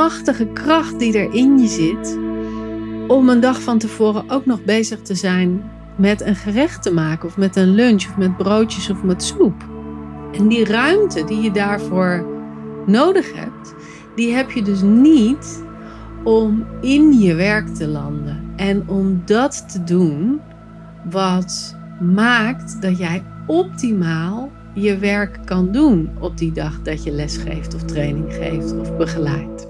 machtige kracht die er in je zit. Om een dag van tevoren ook nog bezig te zijn met een gerecht te maken. Of met een lunch of met broodjes of met soep. En die ruimte die je daarvoor nodig hebt, die heb je dus niet om in je werk te landen. En om dat te doen wat maakt dat jij optimaal je werk kan doen op die dag dat je les geeft of training geeft of begeleidt.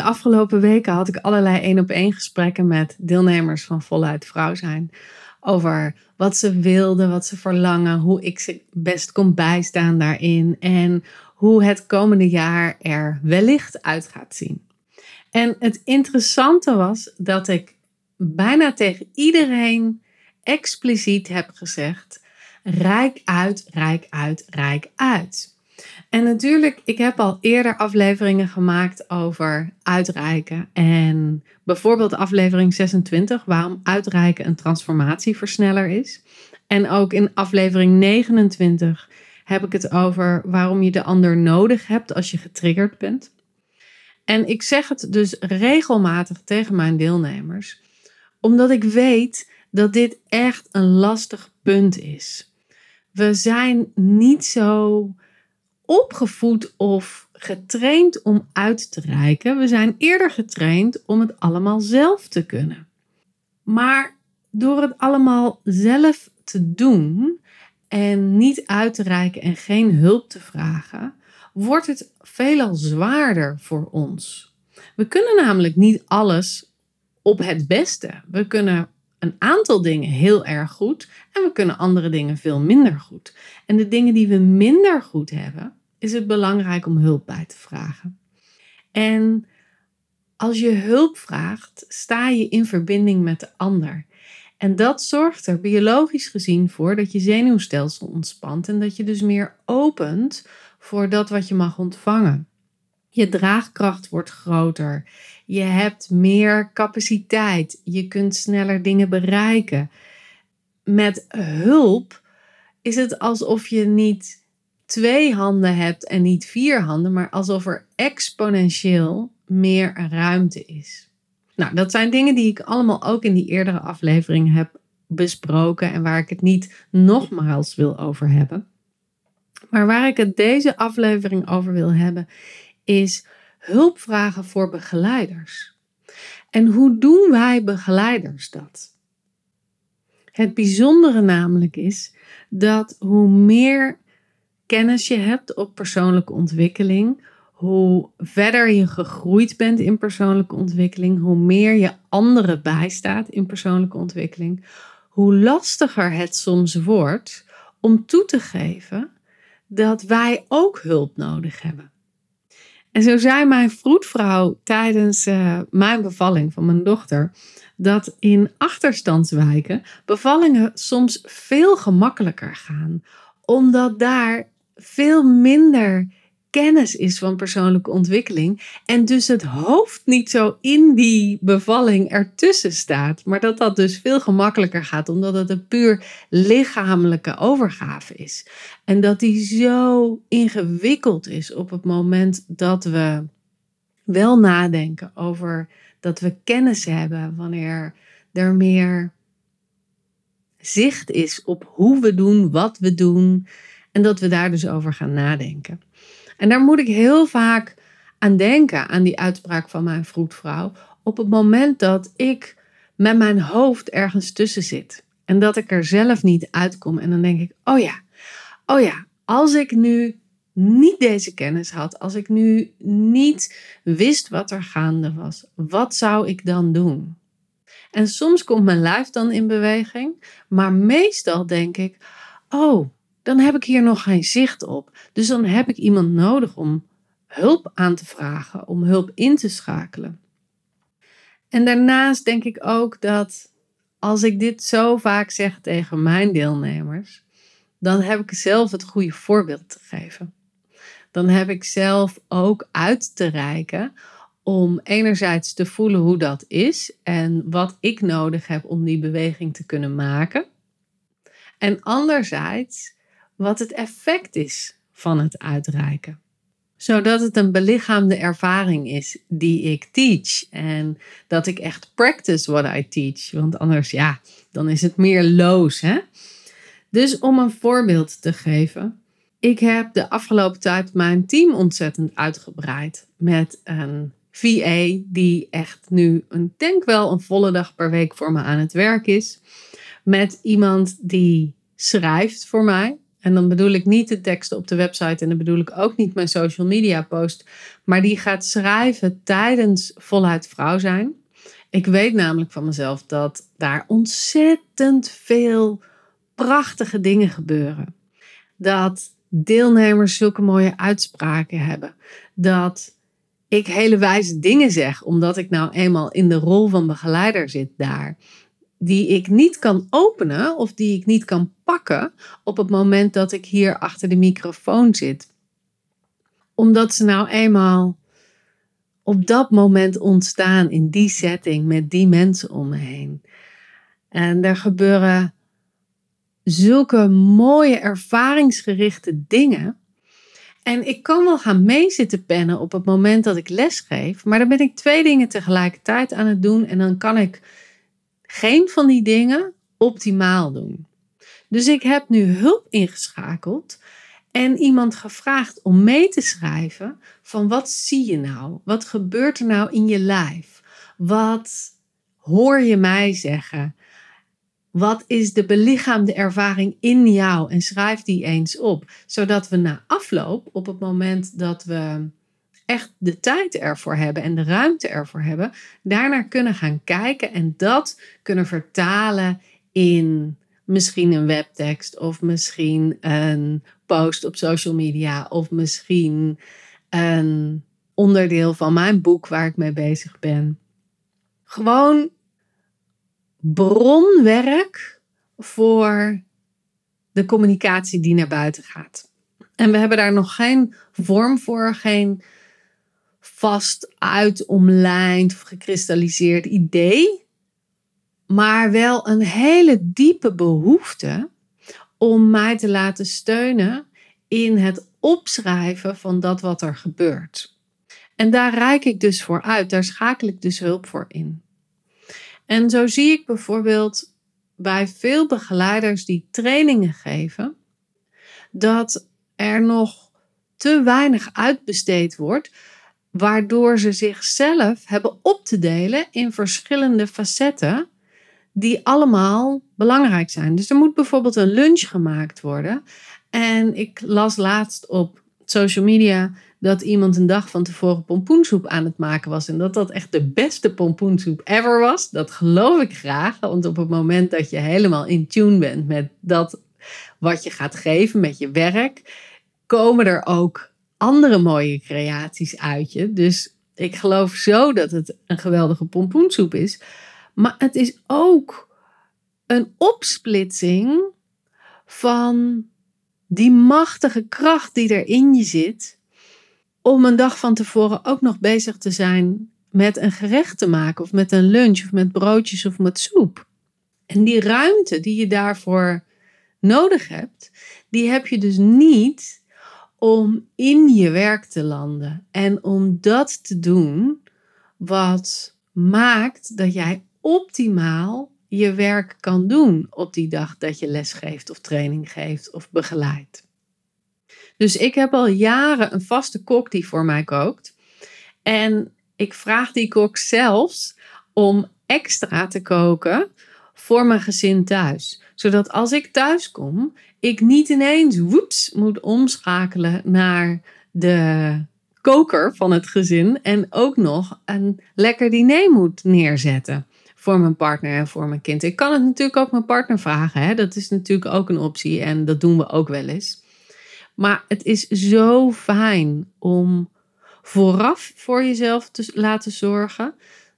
De afgelopen weken had ik allerlei één op één gesprekken met deelnemers van Voluit Vrouw zijn. Over wat ze wilden, wat ze verlangen, hoe ik ze best kon bijstaan daarin en hoe het komende jaar er wellicht uit gaat zien. En het interessante was dat ik bijna tegen iedereen expliciet heb gezegd: rijk uit, rijk uit, rijk uit. En natuurlijk, ik heb al eerder afleveringen gemaakt over uitreiken. En bijvoorbeeld aflevering 26, waarom uitreiken een transformatieversneller is. En ook in aflevering 29 heb ik het over waarom je de ander nodig hebt als je getriggerd bent. En ik zeg het dus regelmatig tegen mijn deelnemers, omdat ik weet dat dit echt een lastig punt is. We zijn niet zo opgevoed of getraind om uit te reiken. We zijn eerder getraind om het allemaal zelf te kunnen. Maar door het allemaal zelf te doen en niet uit te reiken en geen hulp te vragen, wordt het veelal zwaarder voor ons. We kunnen namelijk niet alles op het beste. We kunnen een aantal dingen heel erg goed en we kunnen andere dingen veel minder goed. En de dingen die we minder goed hebben, is het belangrijk om hulp bij te vragen. En als je hulp vraagt, sta je in verbinding met de ander. En dat zorgt er biologisch gezien voor dat je zenuwstelsel ontspant en dat je dus meer opent voor dat wat je mag ontvangen. Je draagkracht wordt groter. Je hebt meer capaciteit. Je kunt sneller dingen bereiken. Met hulp is het alsof je niet twee handen hebt en niet vier handen, maar alsof er exponentieel meer ruimte is. Nou, dat zijn dingen die ik allemaal ook in die eerdere afleveringen heb besproken en waar ik het niet nogmaals wil over hebben. Maar waar ik het deze aflevering over wil hebben, is hulp vragen voor begeleiders. En hoe doen wij begeleiders dat? Het bijzondere namelijk is dat hoe meer kennis je hebt op persoonlijke ontwikkeling, hoe verder je gegroeid bent in persoonlijke ontwikkeling, hoe meer je anderen bijstaat in persoonlijke ontwikkeling, hoe lastiger het soms wordt om toe te geven dat wij ook hulp nodig hebben. En zo zei mijn vroedvrouw tijdens uh, mijn bevalling van mijn dochter dat in achterstandswijken bevallingen soms veel gemakkelijker gaan, omdat daar veel minder kennis is van persoonlijke ontwikkeling. En dus het hoofd niet zo in die bevalling ertussen staat. Maar dat dat dus veel gemakkelijker gaat, omdat het een puur lichamelijke overgave is. En dat die zo ingewikkeld is op het moment dat we wel nadenken over dat we kennis hebben, wanneer er meer zicht is op hoe we doen, wat we doen. En dat we daar dus over gaan nadenken. En daar moet ik heel vaak aan denken, aan die uitspraak van mijn vroedvrouw. Op het moment dat ik met mijn hoofd ergens tussen zit. En dat ik er zelf niet uitkom. En dan denk ik, oh ja, oh ja, als ik nu niet deze kennis had, als ik nu niet wist wat er gaande was, wat zou ik dan doen? En soms komt mijn lijf dan in beweging, maar meestal denk ik, oh, dan heb ik hier nog geen zicht op. Dus dan heb ik iemand nodig om hulp aan te vragen, om hulp in te schakelen. En daarnaast denk ik ook dat als ik dit zo vaak zeg tegen mijn deelnemers, dan heb ik zelf het goede voorbeeld te geven. Dan heb ik zelf ook uit te reiken om enerzijds te voelen hoe dat is en wat ik nodig heb om die beweging te kunnen maken. En anderzijds wat het effect is van het uitreiken. Zodat het een belichaamde ervaring is die ik teach. En dat ik echt practice what I teach. Want anders, ja, dan is het meer loos. Hè? Dus om een voorbeeld te geven. Ik heb de afgelopen tijd mijn team ontzettend uitgebreid. Met een VA die echt nu, een, denk wel, een volle dag per week voor me aan het werk is. Met iemand die schrijft voor mij. En dan bedoel ik niet de teksten op de website en dan bedoel ik ook niet mijn social media post, maar die gaat schrijven tijdens voluit vrouw zijn. Ik weet namelijk van mezelf dat daar ontzettend veel prachtige dingen gebeuren. Dat deelnemers zulke mooie uitspraken hebben. Dat ik hele wijze dingen zeg, omdat ik nou eenmaal in de rol van begeleider zit daar die ik niet kan openen of die ik niet kan pakken op het moment dat ik hier achter de microfoon zit. Omdat ze nou eenmaal op dat moment ontstaan in die setting met die mensen om me heen. En er gebeuren zulke mooie ervaringsgerichte dingen. En ik kan wel gaan meezitten pennen op het moment dat ik lesgeef, maar dan ben ik twee dingen tegelijkertijd aan het doen en dan kan ik geen van die dingen optimaal doen. Dus ik heb nu hulp ingeschakeld en iemand gevraagd om mee te schrijven van wat zie je nou? Wat gebeurt er nou in je lijf? Wat hoor je mij zeggen? Wat is de belichaamde ervaring in jou? En schrijf die eens op, zodat we na afloop, op het moment dat we echt de tijd ervoor hebben en de ruimte ervoor hebben, daarnaar kunnen gaan kijken en dat kunnen vertalen in misschien een webtekst of misschien een post op social media of misschien een onderdeel van mijn boek waar ik mee bezig ben. Gewoon bronwerk voor de communicatie die naar buiten gaat. En we hebben daar nog geen vorm voor, geen vast uit omlijnd of gekristalliseerd idee, maar wel een hele diepe behoefte om mij te laten steunen in het opschrijven van dat wat er gebeurt. En daar reik ik dus voor uit, daar schakel ik dus hulp voor in. En zo zie ik bijvoorbeeld bij veel begeleiders die trainingen geven, dat er nog te weinig uitbesteed wordt waardoor ze zichzelf hebben op te delen in verschillende facetten die allemaal belangrijk zijn. Dus er moet bijvoorbeeld een lunch gemaakt worden. En ik las laatst op social media dat iemand een dag van tevoren pompoensoep aan het maken was. En dat dat echt de beste pompoensoep ever was. Dat geloof ik graag. Want op het moment dat je helemaal in tune bent met dat wat je gaat geven, met je werk, komen er ook andere mooie creaties uit je. Dus ik geloof zo dat het een geweldige pompoensoep is. Maar het is ook een opsplitsing van die machtige kracht die er in je zit. Om een dag van tevoren ook nog bezig te zijn met een gerecht te maken, of met een lunch, of met broodjes of met soep. En die ruimte die je daarvoor nodig hebt, die heb je dus niet om in je werk te landen en om dat te doen wat maakt dat jij optimaal je werk kan doen op die dag dat je les geeft of training geeft of begeleidt. Dus ik heb al jaren een vaste kok die voor mij kookt. En ik vraag die kok zelfs om extra te koken voor mijn gezin thuis. Zodat als ik thuis kom, ik niet ineens woeps moet omschakelen naar de koker van het gezin en ook nog een lekker diner moet neerzetten voor mijn partner en voor mijn kind. Ik kan het natuurlijk ook mijn partner vragen. Hè? Dat is natuurlijk ook een optie en dat doen we ook wel eens. Maar het is zo fijn om vooraf voor jezelf te laten zorgen.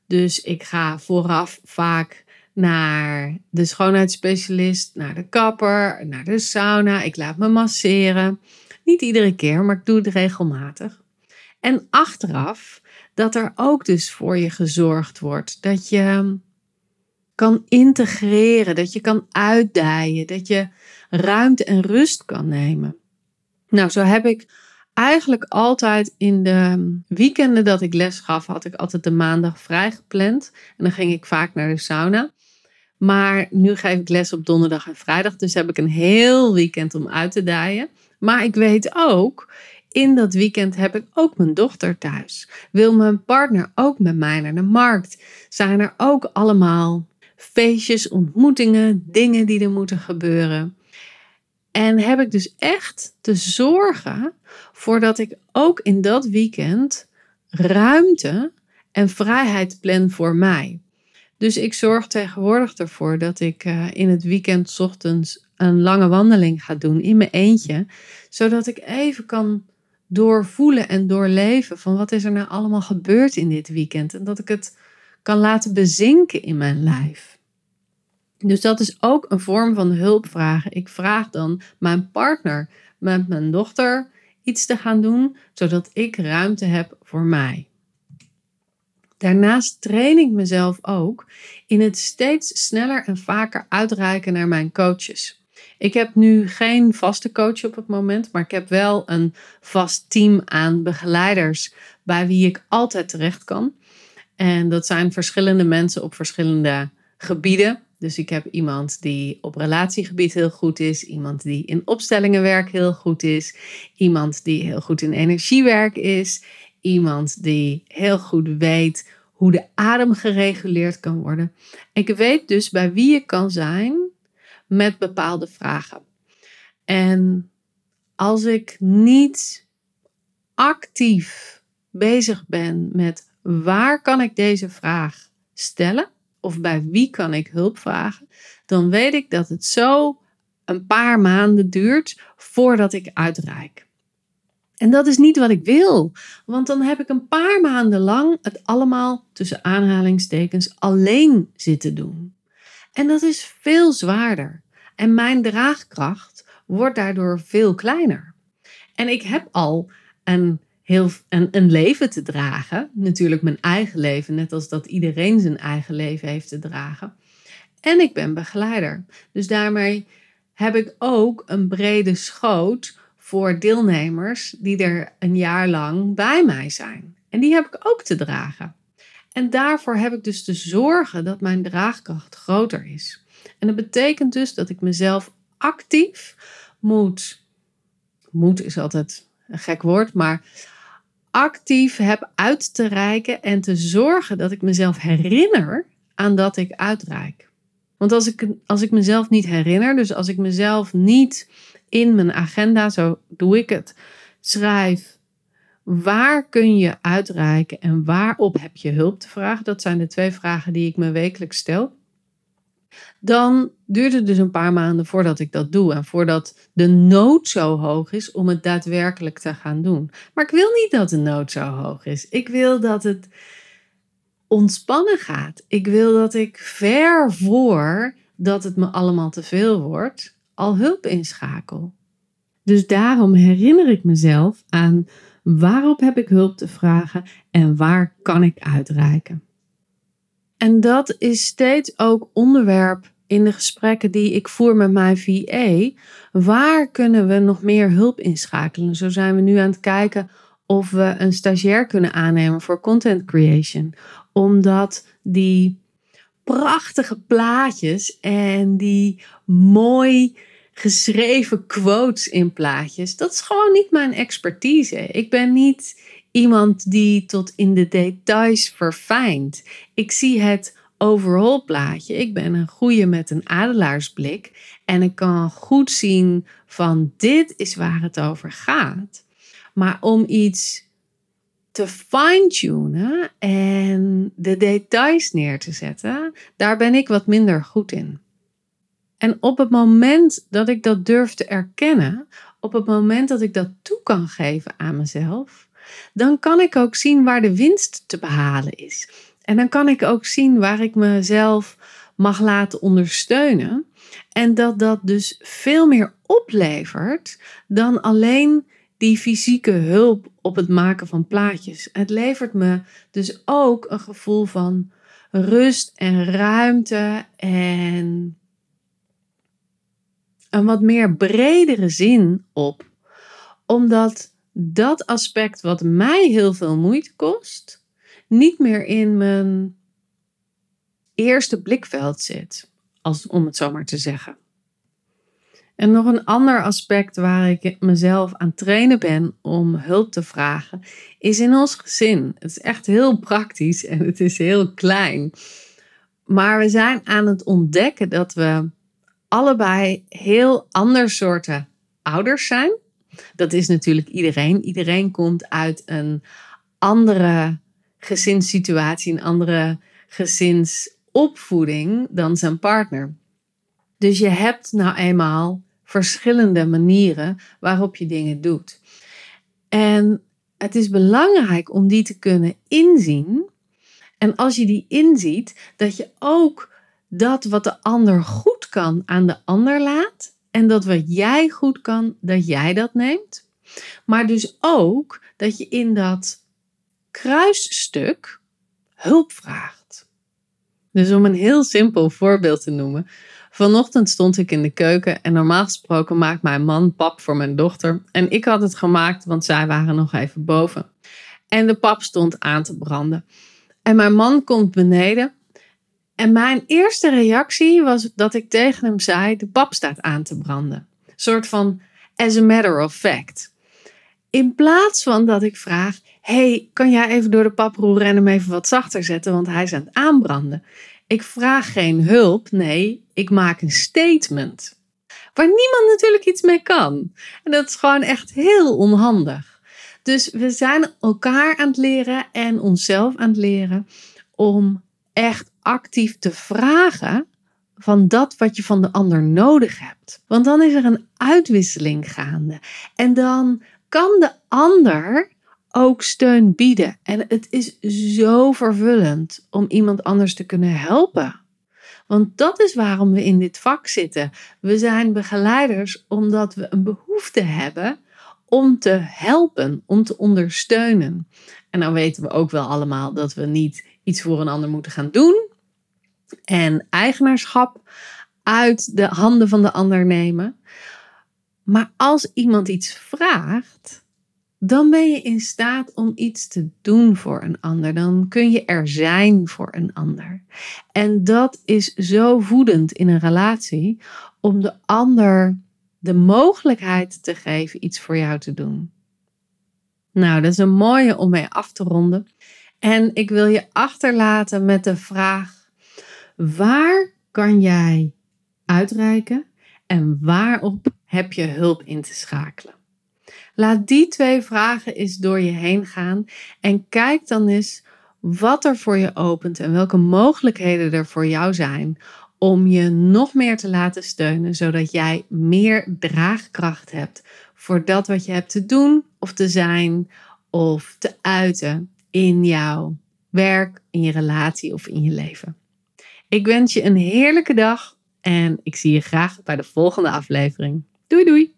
Dus ik ga vooraf vaak naar de schoonheidsspecialist, naar de kapper, naar de sauna. Ik laat me masseren. Niet iedere keer, maar ik doe het regelmatig. En achteraf dat er ook dus voor je gezorgd wordt. Dat je kan integreren, dat je kan uitdijen, dat je ruimte en rust kan nemen. Nou, zo heb ik eigenlijk altijd in de weekenden dat ik les gaf, had ik altijd de maandag vrij gepland. En dan ging ik vaak naar de sauna. Maar nu geef ik les op donderdag en vrijdag, dus heb ik een heel weekend om uit te dijen. Maar ik weet ook, in dat weekend heb ik ook mijn dochter thuis. Wil mijn partner ook met mij naar de markt? Zijn er ook allemaal feestjes, ontmoetingen, dingen die er moeten gebeuren? En heb ik dus echt te zorgen voordat ik ook in dat weekend ruimte en vrijheid plan voor mij. Dus ik zorg tegenwoordig ervoor dat ik uh, in het weekend ochtends een lange wandeling ga doen in mijn eentje, zodat ik even kan doorvoelen en doorleven van wat is er nou allemaal gebeurd in dit weekend en dat ik het kan laten bezinken in mijn lijf. Dus dat is ook een vorm van hulp vragen. Ik vraag dan mijn partner met mijn dochter iets te gaan doen, zodat ik ruimte heb voor mij. Daarnaast train ik mezelf ook in het steeds sneller en vaker uitreiken naar mijn coaches. Ik heb nu geen vaste coach op het moment, maar ik heb wel een vast team aan begeleiders bij wie ik altijd terecht kan. En dat zijn verschillende mensen op verschillende gebieden. Dus ik heb iemand die op relatiegebied heel goed is, iemand die in opstellingenwerk heel goed is, iemand die heel goed in energiewerk is, iemand die heel goed weet hoe de adem gereguleerd kan worden. Ik weet dus bij wie ik kan zijn met bepaalde vragen. En als ik niet actief bezig ben met waar kan ik deze vraag stellen of bij wie kan ik hulp vragen, dan weet ik dat het zo een paar maanden duurt voordat ik uitreik. En dat is niet wat ik wil, want dan heb ik een paar maanden lang het allemaal tussen aanhalingstekens alleen zitten doen. En dat is veel zwaarder. En mijn draagkracht wordt daardoor veel kleiner. En ik heb al een, heel, een, een leven te dragen. Natuurlijk mijn eigen leven, net als dat iedereen zijn eigen leven heeft te dragen. En ik ben begeleider. Dus daarmee heb ik ook een brede schoot voor deelnemers die er een jaar lang bij mij zijn. En die heb ik ook te dragen. En daarvoor heb ik dus te zorgen dat mijn draagkracht groter is. En dat betekent dus dat ik mezelf actief moet, moet is altijd een gek woord, maar actief heb uit te reiken en te zorgen dat ik mezelf herinner aan dat ik uitreik. Want als ik, als ik mezelf niet herinner, dus als ik mezelf niet in mijn agenda, zo doe ik het, schrijf waar kun je uitreiken en waarop heb je hulp te vragen. Dat zijn de twee vragen die ik me wekelijks stel. Dan duurt het dus een paar maanden voordat ik dat doe en voordat de nood zo hoog is om het daadwerkelijk te gaan doen. Maar ik wil niet dat de nood zo hoog is. Ik wil dat het ontspannen gaat. Ik wil dat ik ver voor dat het me allemaal te veel wordt, al hulp inschakel. Dus daarom herinner ik mezelf aan waarop heb ik hulp te vragen en waar kan ik uitreiken. En dat is steeds ook onderwerp in de gesprekken die ik voer met mijn VA. Waar kunnen we nog meer hulp inschakelen? Zo zijn we nu aan het kijken of we een stagiair kunnen aannemen voor content creation. Omdat die prachtige plaatjes en die mooi geschreven quotes in plaatjes, dat is gewoon niet mijn expertise. Ik ben niet iemand die tot in de details verfijnt. Ik zie het overall plaatje. Ik ben een goeie met een adelaarsblik en ik kan goed zien van dit is waar het over gaat. Maar om iets te fine-tunen en de details neer te zetten, daar ben ik wat minder goed in. En op het moment dat ik dat durf te erkennen, op het moment dat ik dat toe kan geven aan mezelf, dan kan ik ook zien waar de winst te behalen is. En dan kan ik ook zien waar ik mezelf mag laten ondersteunen. En dat dat dus veel meer oplevert dan alleen die fysieke hulp op het maken van plaatjes. Het levert me dus ook een gevoel van rust en ruimte en een wat meer bredere zin op. Omdat dat aspect wat mij heel veel moeite kost, niet meer in mijn eerste blikveld zit, als, om het zo maar te zeggen. En nog een ander aspect waar ik mezelf aan trainen ben om hulp te vragen, is in ons gezin. Het is echt heel praktisch en het is heel klein. Maar we zijn aan het ontdekken dat we allebei heel ander soorten ouders zijn. Dat is natuurlijk iedereen. Iedereen komt uit een andere gezinssituatie, een andere gezinsopvoeding dan zijn partner. Dus je hebt nou eenmaal verschillende manieren waarop je dingen doet. En het is belangrijk om die te kunnen inzien. En als je die inziet, dat je ook dat wat de ander goed kan aan de ander laat. En dat wat jij goed kan, dat jij dat neemt. Maar dus ook dat je in dat kruisstuk hulp vraagt. Dus om een heel simpel voorbeeld te noemen. Vanochtend stond ik in de keuken en normaal gesproken maakt mijn man pap voor mijn dochter. En ik had het gemaakt, want zij waren nog even boven. En de pap stond aan te branden. En mijn man komt beneden. En mijn eerste reactie was dat ik tegen hem zei: De pap staat aan te branden. Een soort van as a matter of fact. In plaats van dat ik vraag: Hey, kan jij even door de pap roeren en hem even wat zachter zetten, want hij is aan het aanbranden. Ik vraag geen hulp, nee, ik maak een statement. Waar niemand natuurlijk iets mee kan. En dat is gewoon echt heel onhandig. Dus we zijn elkaar aan het leren en onszelf aan het leren om echt actief te vragen van dat wat je van de ander nodig hebt. Want dan is er een uitwisseling gaande. En dan kan de ander ook steun bieden. En het is zo vervullend om iemand anders te kunnen helpen. Want dat is waarom we in dit vak zitten. We zijn begeleiders omdat we een behoefte hebben om te helpen, om te ondersteunen. En dan weten we ook wel allemaal dat we niet iets voor een ander moeten gaan doen. En eigenaarschap uit de handen van de ander nemen. Maar als iemand iets vraagt, dan ben je in staat om iets te doen voor een ander. Dan kun je er zijn voor een ander. En dat is zo voedend in een relatie om de ander de mogelijkheid te geven iets voor jou te doen. Nou, dat is een mooie om mee af te ronden. En ik wil je achterlaten met de vraag: waar kan jij uitreiken en waarop heb je hulp in te schakelen? Laat die twee vragen eens door je heen gaan en kijk dan eens wat er voor je opent en welke mogelijkheden er voor jou zijn om je nog meer te laten steunen, zodat jij meer draagkracht hebt voor dat wat je hebt te doen of te zijn of te uiten in jouw werk, in je relatie of in je leven. Ik wens je een heerlijke dag en ik zie je graag bij de volgende aflevering. Doei doei!